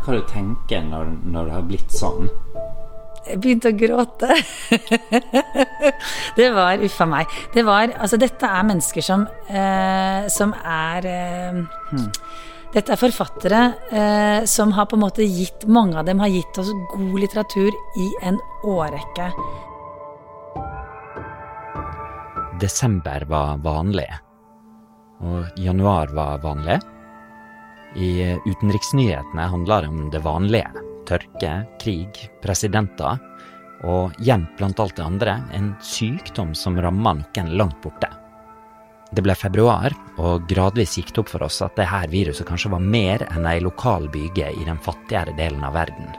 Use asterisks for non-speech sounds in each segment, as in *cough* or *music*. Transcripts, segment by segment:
Hva du tenker når, når det har blitt sånn? Jeg begynte å gråte. *laughs* det var Uffa meg. Det var Altså, dette er mennesker som, eh, som er eh, hmm. Dette er forfattere eh, som har på en måte gitt Mange av dem har gitt oss god litteratur i en årrekke. Desember var vanlig, og januar var vanlig. I utenriksnyhetene handler det om det vanlige. Tørke, krig, presidenter og gjemt blant alt det andre en sykdom som rammer noen langt borte. Det ble februar, og gradvis gikk det opp for oss at dette viruset kanskje var mer enn ei lokal byge i den fattigere delen av verden.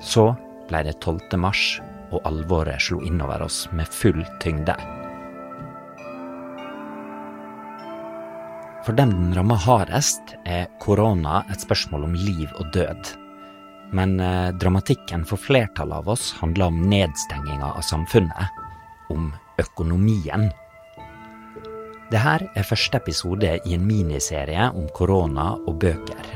Så ble det 12. mars, og alvoret slo innover oss med full tyngde. For dem den rammer hardest, er korona et spørsmål om liv og død. Men eh, dramatikken for flertallet av oss handler om nedstenginga av samfunnet. Om økonomien. Det her er første episode i en miniserie om korona og bøker.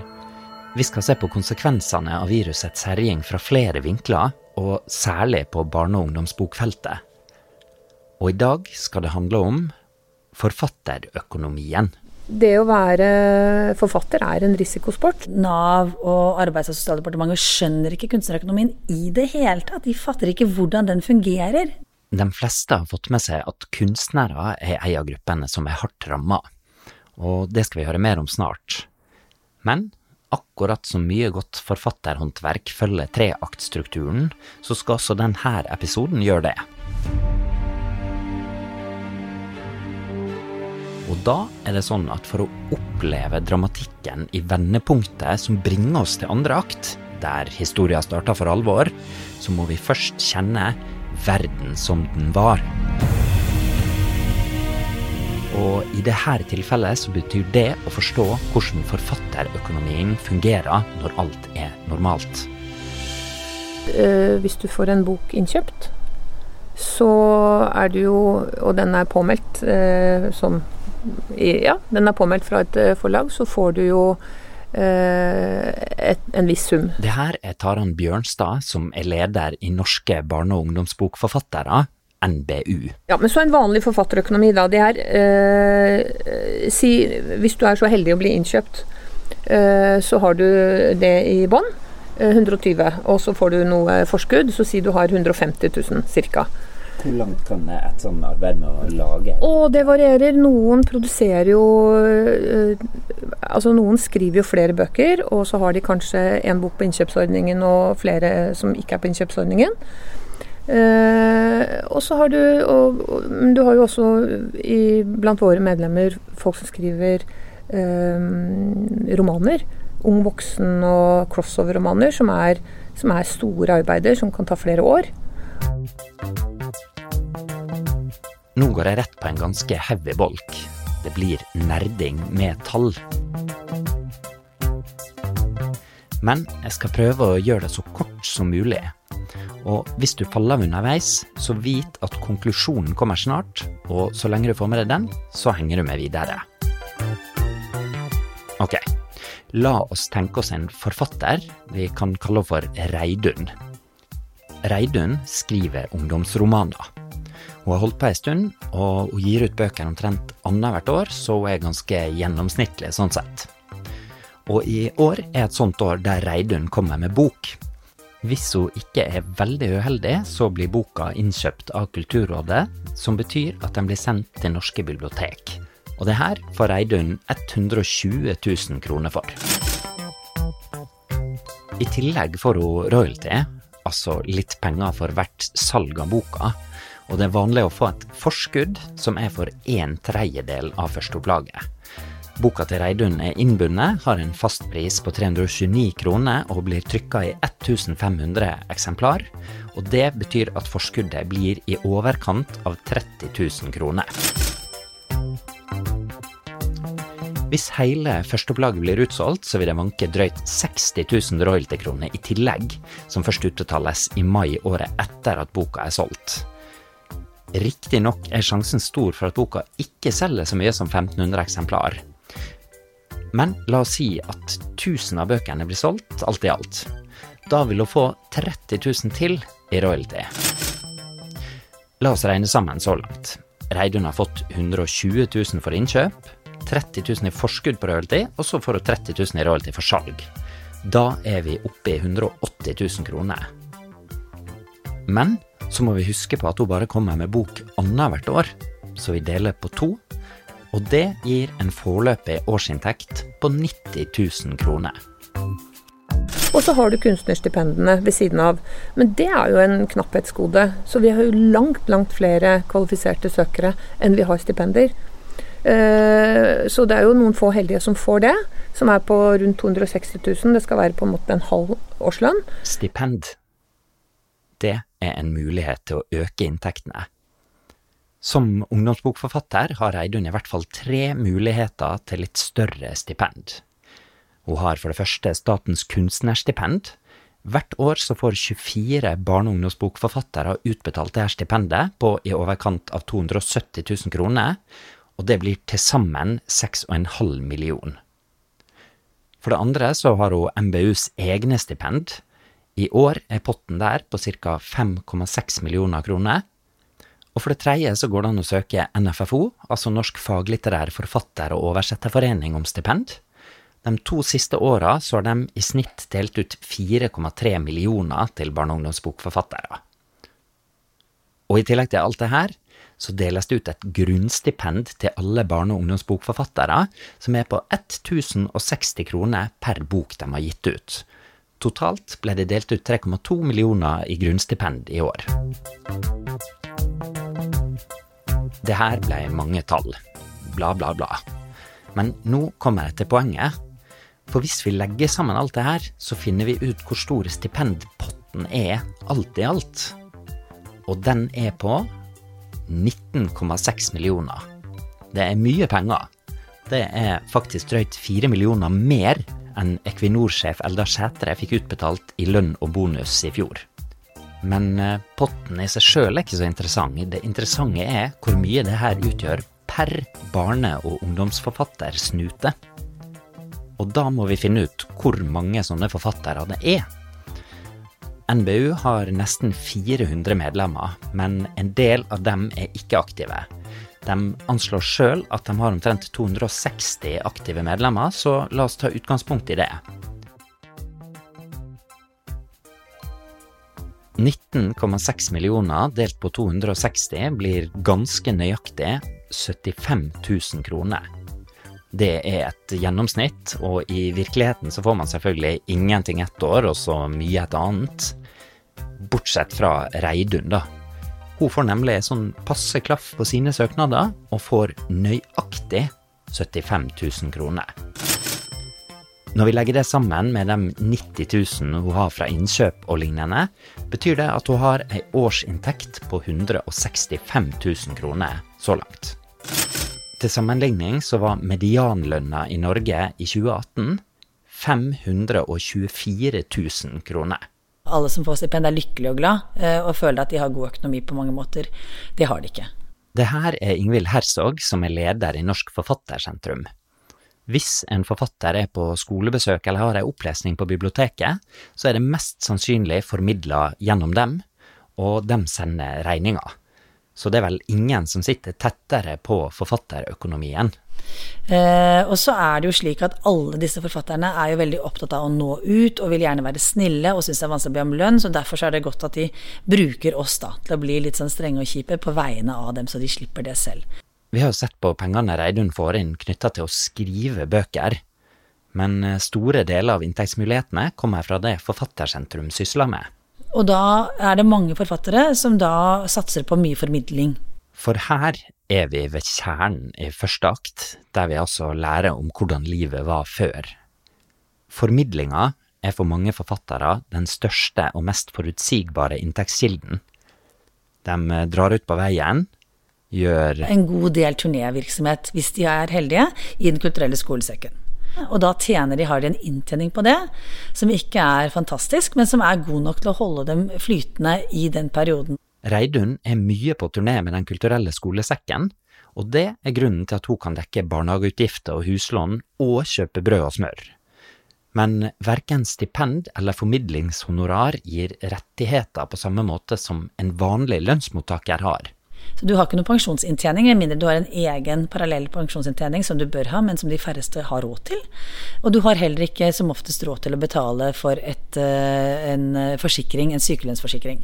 Vi skal se på konsekvensene av virusets herjing fra flere vinkler, og særlig på barne- og ungdomsbokfeltet. Og i dag skal det handle om forfatterøkonomien. Det å være forfatter er en risikosport. Nav og Arbeids- og sosialdepartementet skjønner ikke kunstnerøkonomien i det hele tatt. De fatter ikke hvordan den fungerer. De fleste har fått med seg at kunstnere er ei av gruppene som er hardt ramma, og det skal vi høre mer om snart. Men akkurat som mye godt forfatterhåndverk følger treaktstrukturen, så skal også denne episoden gjøre det. Og da er det sånn at for å oppleve dramatikken i vendepunktet som bringer oss til andre akt, der historia starter for alvor, så må vi først kjenne verden som den var. Og i dette tilfellet så betyr det å forstå hvordan forfatterøkonomien fungerer når alt er normalt. Eh, hvis du får en bok innkjøpt, så er du jo Og den er påmeldt eh, som Ja, den er påmeldt fra et eh, forlag, så får du jo Eh, et, en viss sum. Det her er Taran Bjørnstad, som er leder i Norske barne- og ungdomsbokforfattere, NBU. Ja, men så en vanlig forfatterøkonomi, da. Det er eh, si, Hvis du er så heldig å bli innkjøpt, eh, så har du det i bånn. 120, eh, og så får du noe forskudd, så si du har 150 000 ca. Hvor langt kan et sånt arbeid med å lage Og det varierer. Noen produserer jo øh, Altså noen skriver jo flere bøker, og så har de kanskje en bok på innkjøpsordningen og flere som ikke er på innkjøpsordningen. Uh, og så har du og, og, Du har jo også i, blant våre medlemmer folk som skriver uh, romaner. Ung voksen og crossover-romaner, som, som er store arbeider som kan ta flere år. Nå går jeg rett på en ganske heavy bolk. Det blir nerding med tall. Men jeg skal prøve å gjøre det så kort som mulig. Og hvis du faller av underveis, så vit at konklusjonen kommer snart, og så lenge du får med deg den, så henger du med videre. Ok, la oss tenke oss en forfatter vi kan kalle for Reidun. Reidun skriver ungdomsromaner. Hun har holdt på ei stund, og hun gir ut bøker omtrent annethvert år, så hun er ganske gjennomsnittlig sånn sett. Og i år er et sånt år der Reidun kommer med bok. Hvis hun ikke er veldig uheldig, så blir boka innkjøpt av Kulturrådet, som betyr at den blir sendt til norske bibliotek. Og det her får Reidun 120 000 kroner for. I tillegg får hun royalty, altså litt penger for hvert salg av boka, og det er vanlig å få et forskudd som er for en tredjedel av førsteopplaget. Boka til Reidun er innbundet, har en fastpris på 329 kroner og blir trykka i 1500 eksemplar. Og det betyr at forskuddet blir i overkant av 30 000 kroner. Hvis hele førsteopplaget blir utsolgt, så vil det vanke drøyt 60 000 royalty-kroner i tillegg, som først utbetales i mai året etter at boka er solgt. Riktignok er sjansen stor for at boka ikke selger så mye som 1500 eksemplar. Men la oss si at 1000 av bøkene blir solgt, alt i alt. Da vil hun få 30 000 til i royalty. La oss regne sammen så langt. Reidun har fått 120 000 for innkjøp, 30 000 i forskudd på royalty, og så får hun 30 000 i royalty for salg. Da er vi oppe i 180 000 kroner. Men så må vi huske på at hun bare kommer med bok annethvert år, så vi deler på to. Og det gir en foreløpig årsinntekt på 90 000 kroner. Og så har du kunstnerstipendene ved siden av. Men det er jo en knapphetsgode. Så vi har jo langt, langt flere kvalifiserte søkere enn vi har stipender. Eh, så det er jo noen få heldige som får det, som er på rundt 260 000. Det skal være på en måte en halv årslønn. Stipend, det er en mulighet til å øke inntektene. Som ungdomsbokforfatter har Reidun i hvert fall tre muligheter til litt større stipend. Hun har for det første Statens kunstnerstipend. Hvert år så får 24 barne- og ungdomsbokforfattere utbetalt dette stipendet på i overkant av 270 000 kroner, og det blir til sammen 6,5 millioner. For det andre så har hun MBUs egne stipend. I år er potten der på ca. 5,6 millioner kroner. Og for det tredje så går det an å søke NFFO, altså Norsk faglitterær forfatter- og oversetterforening, om stipend. De to siste åra så har de i snitt delt ut 4,3 millioner til barne- og ungdomsbokforfattere. Og i tillegg til alt det her, så deles det ut et grunnstipend til alle barne- og ungdomsbokforfattere, som er på 1060 kroner per bok de har gitt ut. Totalt ble det delt ut 3,2 millioner i grunnstipend i år. Det her ble mange tall. Bla, bla, bla. Men nå kommer jeg til poenget. For hvis vi legger sammen alt det her, så finner vi ut hvor stor stipendpotten er alt i alt. Og den er på 19,6 millioner. Det er mye penger. Det er faktisk drøyt 4 millioner mer enn Equinor-sjef Eldar Sætre fikk utbetalt i lønn og bonus i fjor. Men eh, potten i seg sjøl er ikke så interessant. Det interessante er hvor mye det her utgjør per barne- og ungdomsforfatter snute. Og da må vi finne ut hvor mange sånne forfattere det er. NBU har nesten 400 medlemmer, men en del av dem er ikke aktive. De anslår sjøl at de har omtrent 260 aktive medlemmer, så la oss ta utgangspunkt i det. 19,6 millioner delt på 260 blir ganske nøyaktig 75 000 kroner. Det er et gjennomsnitt, og i virkeligheten så får man selvfølgelig ingenting ett år, og så mye et annet. Bortsett fra Reidun, da. Hun får nemlig sånn passe klaff på sine søknader, og får nøyaktig 75 000 kroner. Når vi legger det sammen med de 90 000 hun har fra innkjøp og lignende, betyr det at hun har ei årsinntekt på 165 000 kroner så langt. Til sammenligning så var medianlønna i Norge i 2018 524 000 kroner. Alle som får stipend er lykkelige og glad eh, og føler at de har god økonomi på mange måter. Det har de ikke. Det her er Ingvild Herzog, som er leder i Norsk Forfattersentrum. Hvis en forfatter er på skolebesøk eller har ei opplesning på biblioteket, så er det mest sannsynlig formidla gjennom dem, og dem sender regninga. Så det er vel ingen som sitter tettere på forfatterøkonomien. Eh, og så er det jo slik at alle disse forfatterne er jo veldig opptatt av å nå ut, og vil gjerne være snille og syns det er vanskelig å be om lønn, så derfor så er det godt at de bruker oss da til å bli litt sånn strenge og kjipe på vegne av dem, så de slipper det selv. Vi har jo sett på pengene Reidun får inn knytta til å skrive bøker, men eh, store deler av inntektsmulighetene kommer fra det Forfattersentrum sysler med. Og da er det mange forfattere som da satser på mye formidling. For her er vi ved kjernen i første akt, der vi altså lærer om hvordan livet var før. Formidlinga er for mange forfattere den største og mest forutsigbare inntektskilden. De eh, drar ut på veien, gjør En god del turnévirksomhet, hvis de er heldige, i Den kulturelle skolesekken. Og da tjener de, har de en inntjening på det, som ikke er fantastisk, men som er god nok til å holde dem flytende i den perioden. Reidun er mye på turné med Den kulturelle skolesekken, Og det er grunnen til at hun kan dekke barnehageutgifter og huslån og kjøpe brød og smør. Men verken stipend eller formidlingshonorar gir rettigheter på samme måte som en vanlig lønnsmottaker har. Så du har ikke noen pensjonsinntjening, med mindre du har en egen parallell pensjonsinntjening som du bør ha, men som de færreste har råd til. Og du har heller ikke som oftest råd til å betale for et, eh, en forsikring, en sykelønnsforsikring.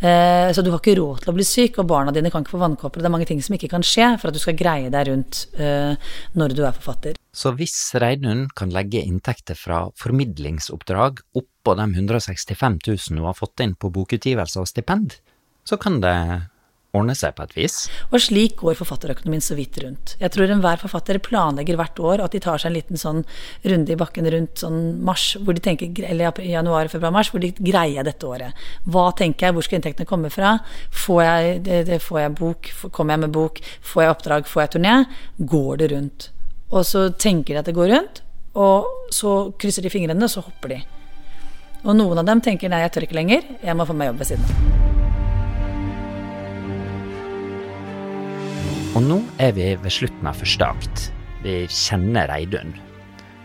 Eh, så du har ikke råd til å bli syk, og barna dine kan ikke få vannkopper. Det er mange ting som ikke kan skje for at du skal greie deg rundt eh, når du er forfatter. Så hvis Reidun kan legge inntekter fra formidlingsoppdrag oppå de 165 000 hun har fått inn på bokutgivelse og stipend, så kan det ordne seg på et vis. Og slik går forfatterøkonomien så vidt rundt. Jeg tror enhver forfatter planlegger hvert år at de tar seg en liten sånn runde i bakken rundt sånn mars, hvor de tenker, eller januar, februar, mars, hvor de greier dette året. Hva tenker jeg, hvor skal inntektene komme fra? Får jeg, det, det, får jeg bok, kommer jeg med bok, får jeg oppdrag, får jeg turné? Går det rundt? Og så tenker de at det går rundt, og så krysser de fingrene, og så hopper de. Og noen av dem tenker nei, jeg tør ikke lenger, jeg må få meg jobb ved siden av. Og nå er vi ved slutten av første akt. Vi kjenner Reidun.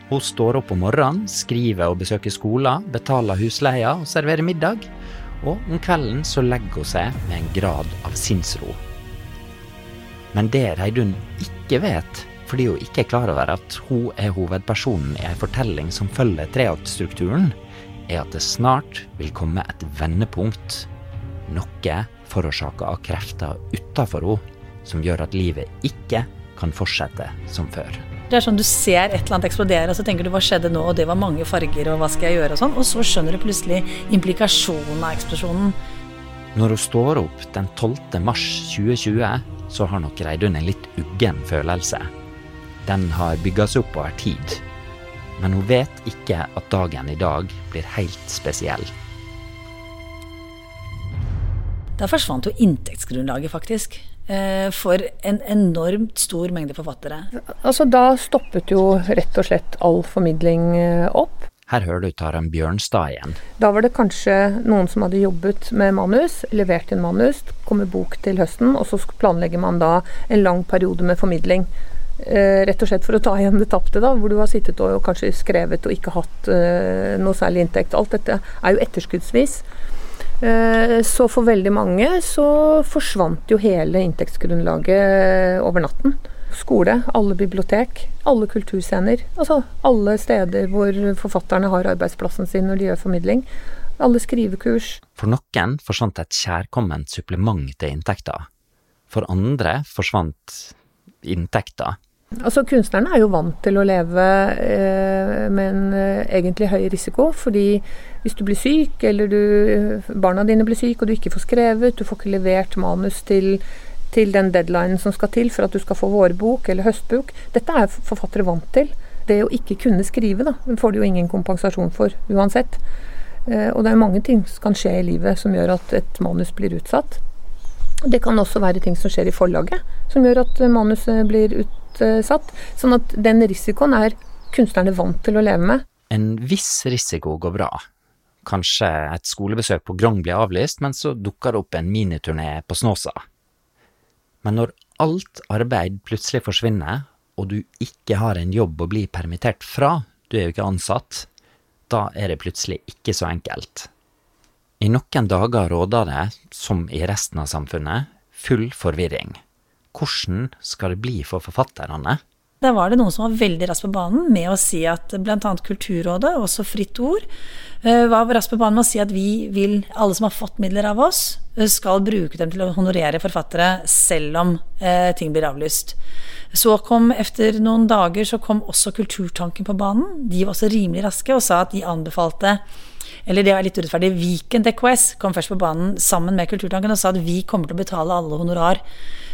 Hun står opp om morgenen, skriver og besøker skoler, betaler husleia og serverer middag. Og om kvelden så legger hun seg med en grad av sinnsro. Men det Reidun ikke vet, fordi hun ikke er klar over at hun er hovedpersonen i ei fortelling som følger treaktstrukturen, er at det snart vil komme et vendepunkt. Noe forårsaka av krefter utafor henne, som gjør at livet ikke kan fortsette som før. Det er sånn Du ser et eller annet eksplodere, og så tenker du hva skjedde nå, og det var mange farger, og hva skal jeg gjøre, og sånn. Og så skjønner du plutselig implikasjonen av eksplosjonen. Når hun står opp den 12. mars 2020, så har nok Reidun en litt uggen følelse. Den har bygga seg opp over tid. Men hun vet ikke at dagen i dag blir helt spesiell. Da forsvant jo inntektsgrunnlaget, faktisk. Eh, for en enormt stor mengde forfattere. Altså Da stoppet jo rett og slett all formidling eh, opp. Her hører du Taran Bjørnstad igjen. Da var det kanskje noen som hadde jobbet med manus, levert inn manus, kommer bok til høsten, og så planlegger man da en lang periode med formidling. Eh, rett og slett for å ta igjen det tapte, da, hvor du har sittet og, og kanskje skrevet og ikke hatt eh, noe særlig inntekt. Alt dette er jo etterskuddsvis. Eh, så for veldig mange så forsvant jo hele inntektsgrunnlaget over natten. Skole, alle bibliotek, alle kulturscener. Altså alle steder hvor forfatterne har arbeidsplassen sin når de gjør formidling. Alle skrivekurs. For noen forsvant et kjærkomment supplement til inntekta. For andre forsvant inntekta. Altså Kunstnerne er jo vant til å leve eh, med en eh, egentlig høy risiko. Fordi hvis du blir syk, eller du, barna dine blir syke, og du ikke får skrevet, du får ikke levert manus til til den deadlinen som skal til for at du skal få vårbok eller høstbok. Dette er forfattere vant til. Det å ikke kunne skrive, da, får du jo ingen kompensasjon for uansett. Eh, og det er mange ting som kan skje i livet som gjør at et manus blir utsatt. Det kan også være ting som skjer i forlaget, som gjør at manuset blir utsatt. Sånn at den risikoen er kunstnerne vant til å leve med. En viss risiko går bra. Kanskje et skolebesøk på Grong blir avlyst, men så dukker det opp en miniturné på Snåsa. Men når alt arbeid plutselig forsvinner, og du ikke har en jobb å bli permittert fra, du er jo ikke ansatt, da er det plutselig ikke så enkelt. I noen dager råder det, som i resten av samfunnet, full forvirring. Hvordan skal det bli for forfatterne? Da var det noen som var veldig raskt på banen med å si at bl.a. Kulturrådet, også Fritt Ord, eh, var raskt på banen med å si at vi vil, alle som har fått midler av oss, eh, skal bruke dem til å honorere forfattere selv om eh, ting blir avlyst. Så kom, etter noen dager, så kom også Kulturtanken på banen. De var også rimelig raske og sa at de anbefalte eller det er litt urettferdig, Viken DKS kom først på banen sammen med Kulturtanken og sa at vi kommer til å betale alle honorar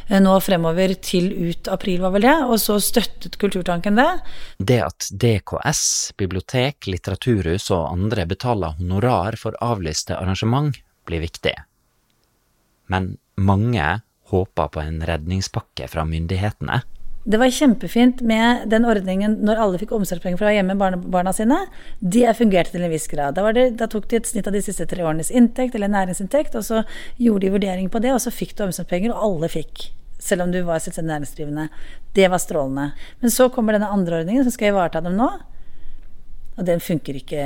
nå fremover til ut april, var vel det, og så støttet Kulturtanken det. Det at DKS, bibliotek, litteraturhus og andre betaler honorar for avlyste arrangement, blir viktig. Men mange håper på en redningspakke fra myndighetene. Det var kjempefint med den ordningen når alle fikk omsorgspenger for å ha hjemme barna, barna sine. Det fungerte til en viss grad. Da, det, da, tok de et snitt av de siste tre årenes inntekt, eller næringsinntekt, og så gjorde de vurdering på det, og så fikk du omsorgspenger, og alle fikk. selv om du var selvstendig næringsdrivende. Det var strålende. Men så kommer denne andre ordningen som skal ivareta dem nå. Og den funker ikke.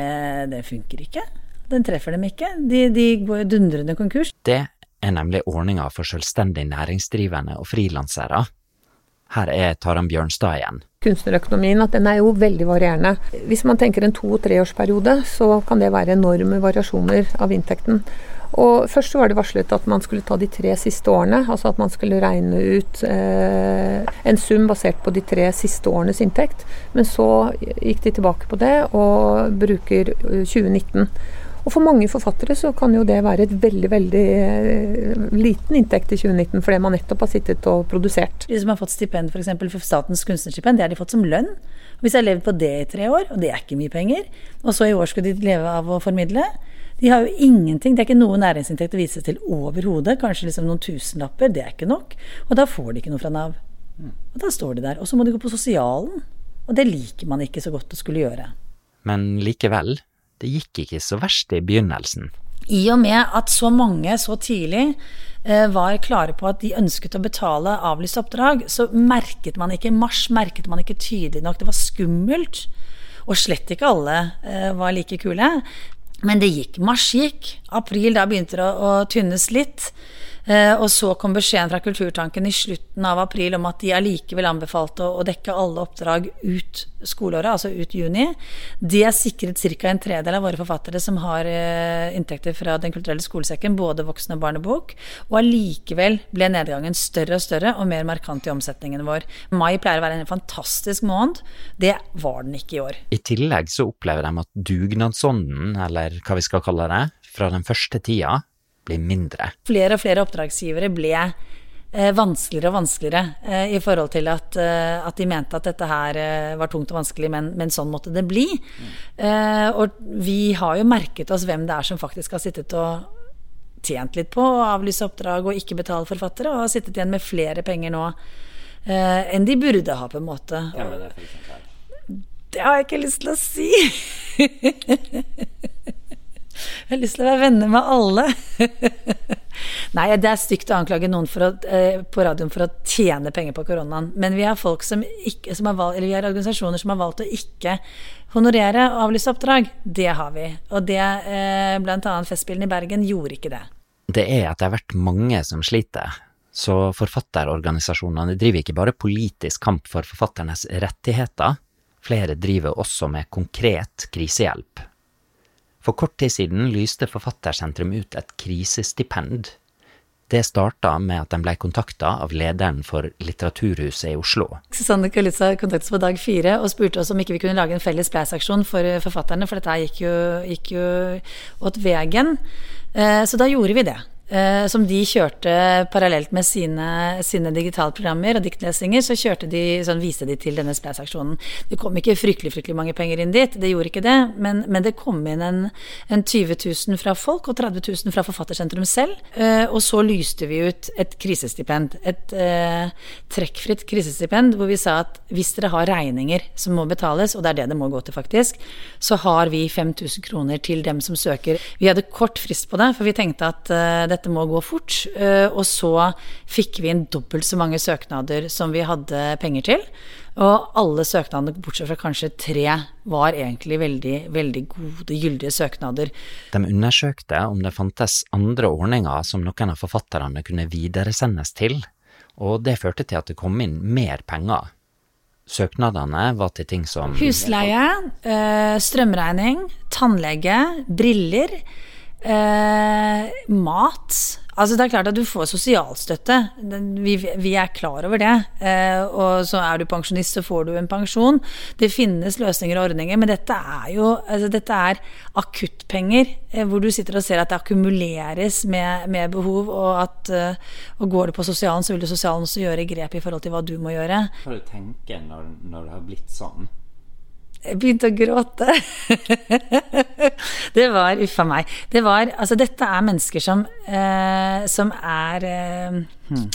Den funker ikke. Den treffer dem ikke. De, de går jo dundrende konkurs. Det er nemlig ordninga for selvstendig næringsdrivende og frilansere. Her er Taran Bjørnstad igjen. Kunstnerøkonomien at den er jo veldig varierende. Hvis man tenker en to-treårsperiode, så kan det være enorme variasjoner av inntekten. Og Først var det varslet at man skulle ta de tre siste årene. Altså at man skulle regne ut eh, en sum basert på de tre siste årenes inntekt. Men så gikk de tilbake på det og bruker 2019. Og for mange forfattere så kan jo det være et veldig, veldig eh, liten inntekt i 2019, fordi man nettopp har sittet og produsert. De som har fått stipend f.eks. For, for Statens kunstnerstipend, det har de fått som lønn. Hvis jeg har levd på det i tre år, og det er ikke mye penger, og så i år skulle de leve av å formidle, de har jo ingenting, det er ikke noe næringsinntekt å vise til overhodet. Kanskje liksom noen tusenlapper, det er ikke nok. Og da får de ikke noe fra Nav. Og da står de der. Og så må de gå på sosialen. Og det liker man ikke så godt å skulle gjøre. Men likevel, det gikk ikke så verst i begynnelsen. I og med at så mange så tidlig eh, var klare på at de ønsket å betale avlyst oppdrag, så merket man ikke mars, merket man ikke tydelig nok. Det var skummelt. Og slett ikke alle eh, var like kule. Men det gikk. Mars gikk. April, da begynte det å, å tynnes litt. Eh, og så kom beskjeden fra Kulturtanken i slutten av april om at de allikevel anbefalte å, dekke alle oppdrag ut skoleåret, altså ut juni. Det sikret ca. en tredel av våre forfattere som har eh, inntekter fra Den kulturelle skolesekken, både voksen- og barnebok. Og allikevel ble nedgangen større og større og mer markant i omsetningen vår. Mai pleier å være en fantastisk måned. Det var den ikke i år. I tillegg så opplever de at dugnadsånden, eller hva vi skal kalle det, fra den første tida blir mindre. Flere og flere oppdragsgivere ble eh, vanskeligere og vanskeligere eh, i forhold til at, eh, at, de mente at dette her eh, var tungt og vanskelig, men, men sånn måtte det bli. Mm. og vi har jo merket oss hvem det er som faktisk har sittet og tjent litt på å avlyse oppdrag og ikke betale forfattere, og har sittet igjen med flere penger nå eh, enn de burde ha, på en måte. Er det. Det har jeg ikke lyst til å si. *laughs* Jeg har lyst til å være venner med alle. *laughs* Nei, det er stygt å anklage noen å, eh, på radioen for å tjene penger på koronaen. Men vi har som ikke, som har valgt, vi har organisasjoner som har valgt å ikke honorere og avlyse oppdrag. Det har vi. Og det, eh, bl.a. Festspillene i Bergen, gjorde ikke det. Det er at det har vært mange som sliter. Så forfatterorganisasjonene driver ikke bare politisk kamp for forfatternes rettigheter, flere driver også med konkret krisehjelp. For kort tid siden lyste Forfattersentrum ut et krisestipend. Det starta med at de ble kontakta av lederen for Litteraturhuset i Oslo. Susanne Kalitza kontaktet oss på dag fire og spurte oss om ikke vi kunne lage en felles spleisaksjon for forfatterne, for dette gikk jo, gikk jo åt vegen. Eh, så da gjorde vi det. Eh, som de kjørte parallelt med sine, sine digitalprogrammer og diktlesinger, så kjørte de, sånn viste de til denne Spleisaksjonen. Det kom ikke fryktelig fryktelig mange penger inn dit, det gjorde ikke det, men, men det kom inn en, en, 20 000 fra folk og 30 000 fra Forfattersentrum selv. Eh, og så lyste vi ut et krisestipend, et eh, trekkfritt krisestipend, hvor vi sa at hvis dere har regninger som må betales, og det er det det må gå til faktisk, så har vi 5000 kroner til dem som søker. Vi hadde kort frist på det, for vi tenkte at uh, dette må gå fort. Eh, og så fikk vi inn dobbelt så mange søknader som vi hadde penger til. Og alle søknadene, bortsett fra kanskje tre, var egentlig veldig, veldig gode, gyldige søknader. De undersøkte om det fantes andre ordninger som noen av forfatterne kunne videresendes til, og det førte til at det kom inn mer penger. Søknadene var til ting som Husleie, eh, strømregning, tannlege, briller Eh, mat. Altså Det er klart at du får sosialstøtte. Vi, vi er klar over det. Eh, og så er du pensjonist, så får du en pensjon. Det finnes løsninger og ordninger, men dette er jo altså dette er akuttpenger eh, hvor du sitter og ser at det akkumuleres med, med behov, og at eh, og går du på sosialen, så vil du sosialen også gjøre grep i forhold til hva du må gjøre. Hva du tenker når, når det har blitt sånn? Jeg begynte å gråte. *laughs* det var uffa meg. Det var Altså, dette er mennesker som, eh, som er eh, hmm.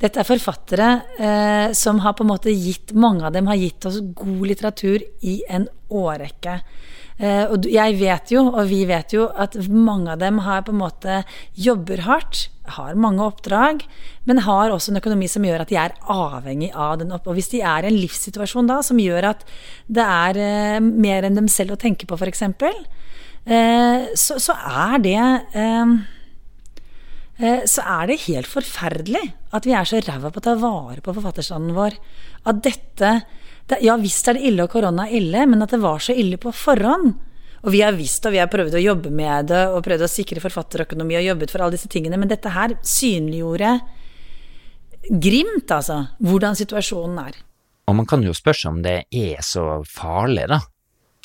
Dette er forfattere eh, som har på en måte gitt Mange av dem har gitt oss god litteratur i en årrekke. Eh, og jeg vet jo, og vi vet jo, at mange av dem har på en måte jobber hardt, har mange oppdrag, men har også en økonomi som gjør at de er avhengig av den opp... Og hvis de er i en livssituasjon da som gjør at det er eh, mer enn dem selv å tenke på, f.eks., eh, så, så er det så er det helt forferdelig at vi er så ræva på å ta vare på forfatterstanden vår. At dette Ja visst er det ille og korona er ille, men at det var så ille på forhånd. Og vi har visst og vi har prøvd å jobbe med det og prøvd å sikre forfatterøkonomi og jobbet for alle disse tingene, men dette her synliggjorde grimt, altså, hvordan situasjonen er. Og man kan jo spørre seg om det er så farlig, da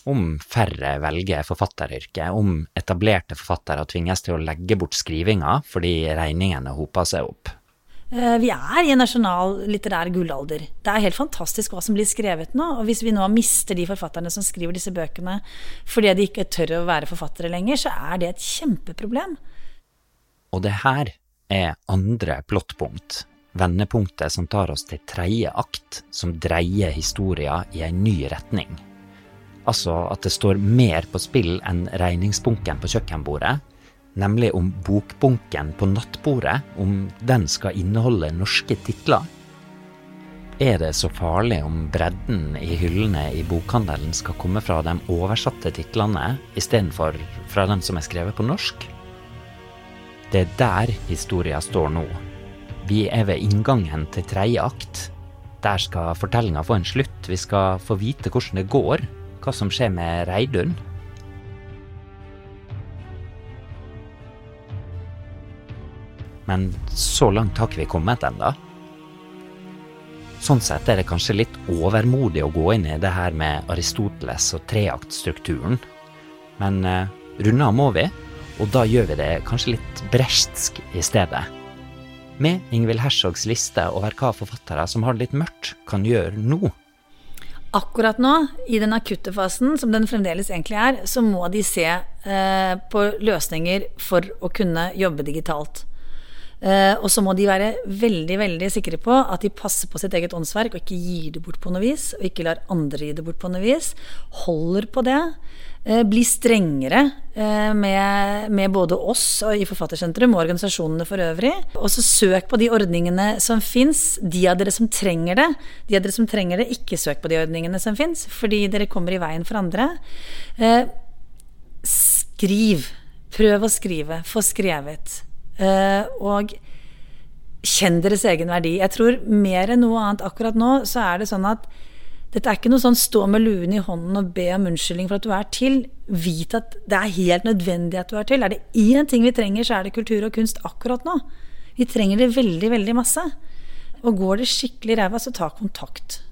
om færre velger forfatteryrket, om etablerte forfattere tvinges til å legge bort skrivinga fordi regningene hoper seg opp. Eh, vi er i en nasjonal litterær gullalder. Det er helt fantastisk hva som blir skrevet nå. Og hvis vi nå mister de forfatterne som skriver disse bøkene fordi de ikke tør å være forfattere lenger, så er det et kjempeproblem. Og det her er andre plottpunkt, vendepunktet som tar oss til tredje akt, som dreier historia i en ny retning. Altså at det står mer på spill enn regningsbunken på kjøkkenbordet, nemlig om bokbunken på nattbordet, om den skal inneholde norske titler. Er det så farlig om bredden i hyllene i bokhandelen skal komme fra de oversatte titlene istedenfor fra dem som er skrevet på norsk? Det er der historia står nå. Vi er ved inngangen til tredje akt. Der skal fortellinga få en slutt. Vi skal få vite hvordan det går hva som skjer med Reidun. Men så langt har ikke vi kommet ennå. Sånn sett er det kanskje litt overmodig å gå inn i det her med Aristoteles og treaktstrukturen. Men eh, runda må vi, og da gjør vi det kanskje litt brechtsk i stedet. Med Ingvild Herzogs liste over hva forfattere som har det litt mørkt, kan gjøre nå. Akkurat nå, i den akutte fasen, som den fremdeles egentlig er, så må de se eh, på løsninger for å kunne jobbe digitalt. Eh, og så må de være veldig veldig sikre på at de passer på sitt eget åndsverk og ikke gir det bort på noe vis, og ikke lar andre gi det bort på noe vis. Holder på det. Eh, bli strengere eh, med, med, både oss i Forfattersentrum og organisasjonene for øvrig. Og så søk på de ordningene som fins. De av dere som trenger det. De av dere som trenger det, ikke søk på de ordningene som fins, fordi dere kommer i veien for andre. Skriv. Prøv å skrive. Få skrevet. Og kjenn deres egen verdi. Jeg tror mer enn noe annet akkurat nå, så er det sånn at dette er ikke noe sånn stå med luen i hånden og be om unnskyldning for at du er til. Vit at det er helt nødvendig at du er til. Er det én ting vi trenger, så er det kultur og kunst akkurat nå. Vi trenger det veldig, veldig masse. Og går det skikkelig ræva, så ta kontakt.